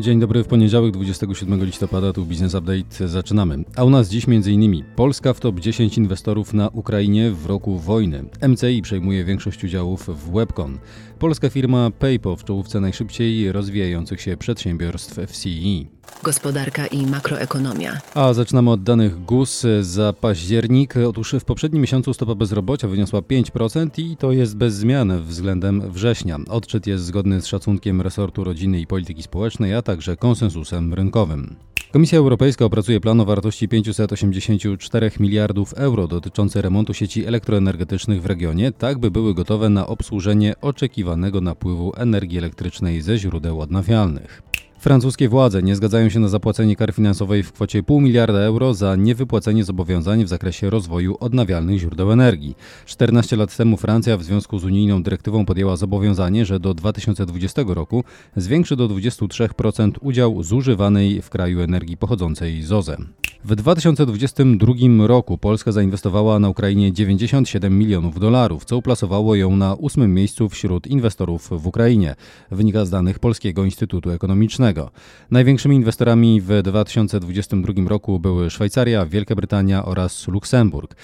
Dzień dobry, w poniedziałek 27 listopada tu Business Update zaczynamy. A u nas dziś m.in. Polska w top 10 inwestorów na Ukrainie w roku wojny. MCI przejmuje większość udziałów w Webcon. Polska firma PayPal w czołówce najszybciej rozwijających się przedsiębiorstw w CE. Gospodarka i makroekonomia. A zaczynamy od danych GUS za październik. Otóż w poprzednim miesiącu stopa bezrobocia wyniosła 5% i to jest bez zmian względem września. Odczyt jest zgodny z szacunkiem resortu rodziny i polityki społecznej, a także konsensusem rynkowym. Komisja Europejska opracuje plan o wartości 584 miliardów euro dotyczący remontu sieci elektroenergetycznych w regionie, tak by były gotowe na obsłużenie oczekiwanego napływu energii elektrycznej ze źródeł odnawialnych. Francuskie władze nie zgadzają się na zapłacenie kary finansowej w kwocie pół miliarda euro za niewypłacenie zobowiązań w zakresie rozwoju odnawialnych źródeł energii. 14 lat temu Francja w związku z unijną dyrektywą podjęła zobowiązanie, że do 2020 roku zwiększy do 23% udział zużywanej w kraju energii pochodzącej z OZE. W 2022 roku Polska zainwestowała na Ukrainie 97 milionów dolarów, co uplasowało ją na ósmym miejscu wśród inwestorów w Ukrainie, wynika z danych Polskiego Instytutu Ekonomicznego. Największymi inwestorami w 2022 roku były Szwajcaria, Wielka Brytania oraz Luksemburg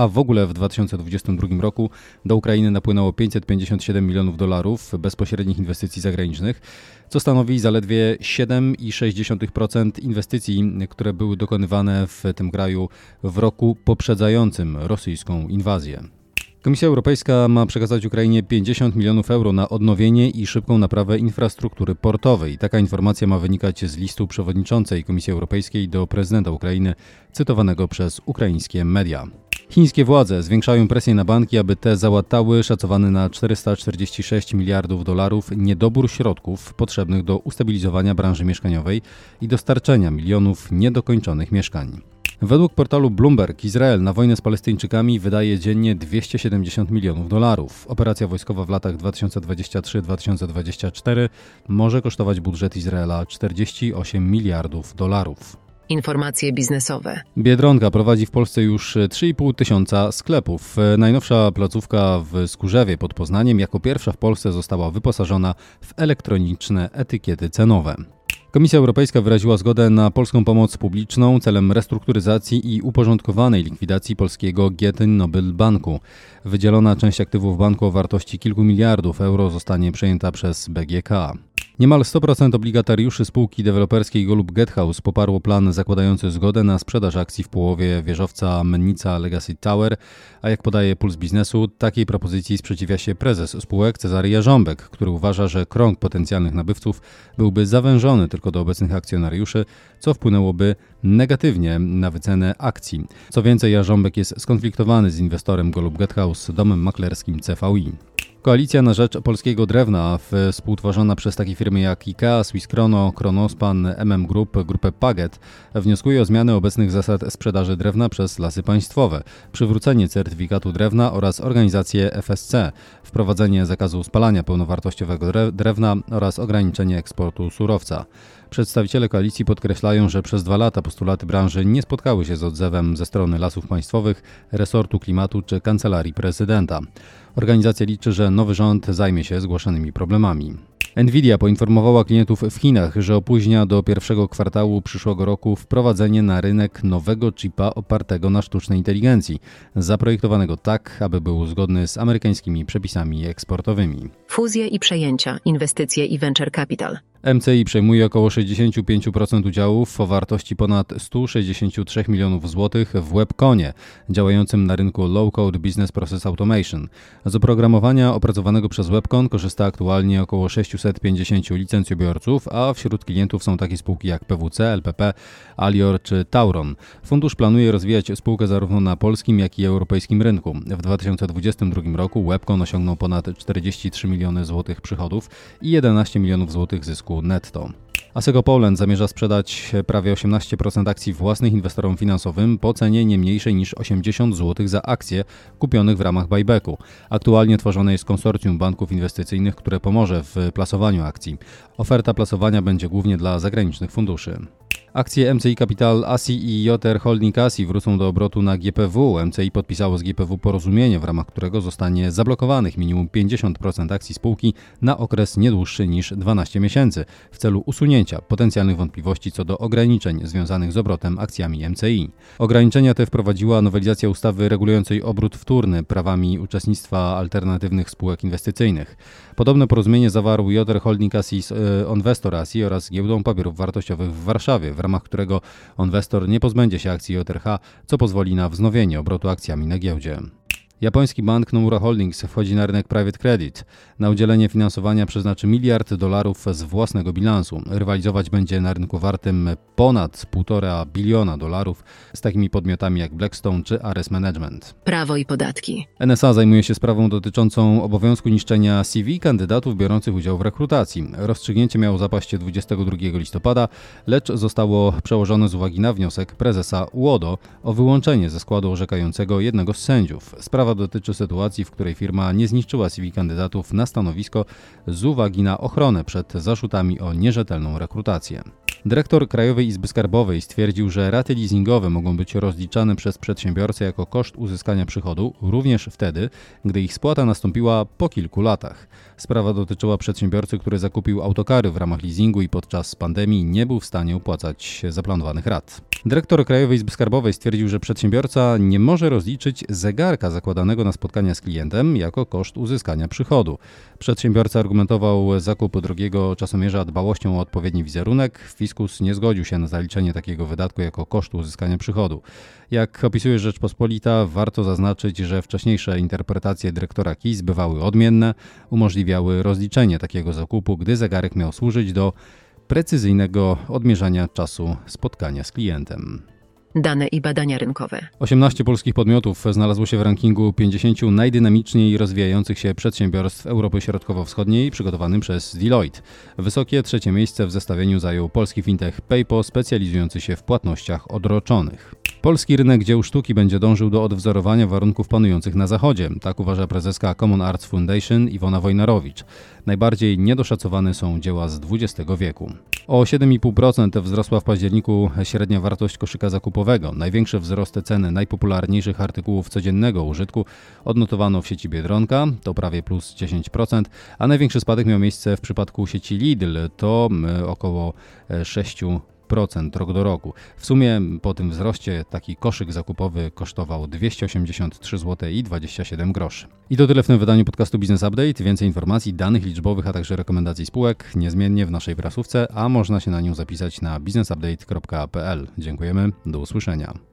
a w ogóle w 2022 roku do Ukrainy napłynęło 557 milionów dolarów bezpośrednich inwestycji zagranicznych, co stanowi zaledwie 7,6% inwestycji, które były dokonywane w tym kraju w roku poprzedzającym rosyjską inwazję. Komisja Europejska ma przekazać Ukrainie 50 milionów euro na odnowienie i szybką naprawę infrastruktury portowej. Taka informacja ma wynikać z listu przewodniczącej Komisji Europejskiej do prezydenta Ukrainy, cytowanego przez ukraińskie media. Chińskie władze zwiększają presję na banki, aby te załatały szacowany na 446 miliardów dolarów niedobór środków potrzebnych do ustabilizowania branży mieszkaniowej i dostarczenia milionów niedokończonych mieszkań. Według portalu Bloomberg Izrael na wojnę z Palestyńczykami wydaje dziennie 270 milionów dolarów. Operacja wojskowa w latach 2023-2024 może kosztować budżet Izraela 48 miliardów dolarów. Informacje biznesowe. Biedronka prowadzi w Polsce już 3,5 tysiąca sklepów. Najnowsza placówka w Skórzewie pod Poznaniem jako pierwsza w Polsce została wyposażona w elektroniczne etykiety cenowe. Komisja Europejska wyraziła zgodę na polską pomoc publiczną celem restrukturyzacji i uporządkowanej likwidacji polskiego Getin Nobel Banku. Wydzielona część aktywów banku o wartości kilku miliardów euro zostanie przejęta przez BGK. Niemal 100% obligatariuszy spółki deweloperskiej Golub Gethouse poparło plan zakładający zgodę na sprzedaż akcji w połowie wieżowca Mennica Legacy Tower, a jak podaje Puls Biznesu, takiej propozycji sprzeciwia się prezes spółek Cezary Jarząbek, który uważa, że krąg potencjalnych nabywców byłby zawężony tylko do obecnych akcjonariuszy, co wpłynęłoby negatywnie na wycenę akcji. Co więcej, Jarząbek jest skonfliktowany z inwestorem Golub Gethouse, domem maklerskim CVI. Koalicja na rzecz polskiego drewna, współtworzona przez takie firmy jak IKEA, Swiss Chrono, Kronospan, MM Group, grupę Paget, wnioskuje o zmianę obecnych zasad sprzedaży drewna przez lasy państwowe, przywrócenie certyfikatu drewna oraz organizację FSC, wprowadzenie zakazu spalania pełnowartościowego drewna oraz ograniczenie eksportu surowca. Przedstawiciele koalicji podkreślają, że przez dwa lata postulaty branży nie spotkały się z odzewem ze strony lasów państwowych, resortu klimatu czy kancelarii prezydenta. Organizacja liczy, że nowy rząd zajmie się zgłaszanymi problemami. Nvidia poinformowała klientów w Chinach, że opóźnia do pierwszego kwartału przyszłego roku wprowadzenie na rynek nowego chipa opartego na sztucznej inteligencji, zaprojektowanego tak, aby był zgodny z amerykańskimi przepisami eksportowymi. Fuzje i przejęcia, inwestycje i venture capital. MCI przejmuje około 65% udziałów o wartości ponad 163 milionów złotych w Webconie, działającym na rynku Low Code Business Process Automation. Z oprogramowania opracowanego przez Webcon korzysta aktualnie około 650 licencjobiorców, a wśród klientów są takie spółki jak PWC, LPP, Alior czy Tauron. Fundusz planuje rozwijać spółkę zarówno na polskim, jak i europejskim rynku. W 2022 roku Webcon osiągnął ponad 43 miliony złotych przychodów i 11 milionów złotych zysku netto. Asego Poland zamierza sprzedać prawie 18% akcji własnych inwestorom finansowym po cenie nie mniejszej niż 80 zł za akcje kupionych w ramach buybacku. Aktualnie tworzone jest konsorcjum banków inwestycyjnych, które pomoże w plasowaniu akcji. Oferta plasowania będzie głównie dla zagranicznych funduszy. Akcje MCI Capital ASI i JR Holding ASI wrócą do obrotu na GPW. MCI podpisało z GPW porozumienie, w ramach którego zostanie zablokowanych minimum 50% akcji spółki na okres nie dłuższy niż 12 miesięcy w celu usunięcia potencjalnych wątpliwości co do ograniczeń związanych z obrotem akcjami MCI. Ograniczenia te wprowadziła nowelizacja ustawy regulującej obrót wtórny prawami uczestnictwa alternatywnych spółek inwestycyjnych. Podobne porozumienie zawarł JR Holding ASI z Onvestor ASI oraz giełdą papierów wartościowych w Warszawie w ramach którego inwestor nie pozbędzie się akcji JRH, co pozwoli na wznowienie obrotu akcjami na giełdzie. Japoński bank Nomura Holdings wchodzi na rynek private credit. Na udzielenie finansowania przeznaczy miliard dolarów z własnego bilansu. Rywalizować będzie na rynku wartym ponad 1,5 biliona dolarów z takimi podmiotami jak Blackstone czy Ares Management. Prawo i podatki. NSA zajmuje się sprawą dotyczącą obowiązku niszczenia CV kandydatów biorących udział w rekrutacji. Rozstrzygnięcie miało zapaść 22 listopada, lecz zostało przełożone z uwagi na wniosek prezesa UODO o wyłączenie ze składu orzekającego jednego z sędziów. Sprawa Sprawa dotyczy sytuacji, w której firma nie zniszczyła CV kandydatów na stanowisko z uwagi na ochronę przed zarzutami o nierzetelną rekrutację. Dyrektor Krajowej Izby Skarbowej stwierdził, że raty leasingowe mogą być rozliczane przez przedsiębiorcę jako koszt uzyskania przychodu również wtedy, gdy ich spłata nastąpiła po kilku latach. Sprawa dotyczyła przedsiębiorcy, który zakupił autokary w ramach leasingu i podczas pandemii nie był w stanie opłacać zaplanowanych rat. Dyrektor Krajowej Izby Skarbowej stwierdził, że przedsiębiorca nie może rozliczyć zegarka zakładanego na spotkania z klientem jako koszt uzyskania przychodu. Przedsiębiorca argumentował zakup drogiego czasomierza dbałością o odpowiedni wizerunek. Fiskus nie zgodził się na zaliczenie takiego wydatku jako kosztu uzyskania przychodu. Jak opisuje Rzeczpospolita, warto zaznaczyć, że wcześniejsze interpretacje dyrektora KIS bywały odmienne, umożliwiały rozliczenie takiego zakupu, gdy zegarek miał służyć do precyzyjnego odmierzania czasu spotkania z klientem. Dane i badania rynkowe. 18 polskich podmiotów znalazło się w rankingu 50 najdynamiczniej rozwijających się przedsiębiorstw Europy Środkowo-Wschodniej przygotowanym przez Deloitte. Wysokie trzecie miejsce w zestawieniu zajął polski fintech PayPal specjalizujący się w płatnościach odroczonych. Polski rynek dzieł sztuki będzie dążył do odwzorowania warunków panujących na Zachodzie, tak uważa prezeska Common Arts Foundation Iwona Wojnarowicz. Najbardziej niedoszacowane są dzieła z XX wieku. O 7,5% wzrosła w październiku średnia wartość koszyka zakupowego. Największe wzrosty ceny najpopularniejszych artykułów codziennego użytku odnotowano w sieci Biedronka, to prawie plus 10%, a największy spadek miał miejsce w przypadku sieci Lidl, to około 6%. 10% rok do roku. W sumie po tym wzroście taki koszyk zakupowy kosztował 283 zł i 27 groszy. I to tyle w tym wydaniu podcastu Business Update. Więcej informacji, danych liczbowych, a także rekomendacji spółek niezmiennie w naszej prasówce, a można się na nią zapisać na businessupdate.pl. Dziękujemy, do usłyszenia.